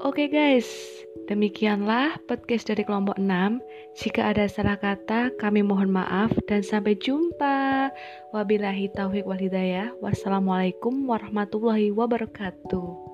Oke guys, demikianlah podcast dari kelompok 6. Jika ada salah kata, kami mohon maaf dan sampai jumpa. Wabillahi taufiq wal hidayah. Wassalamualaikum warahmatullahi wabarakatuh.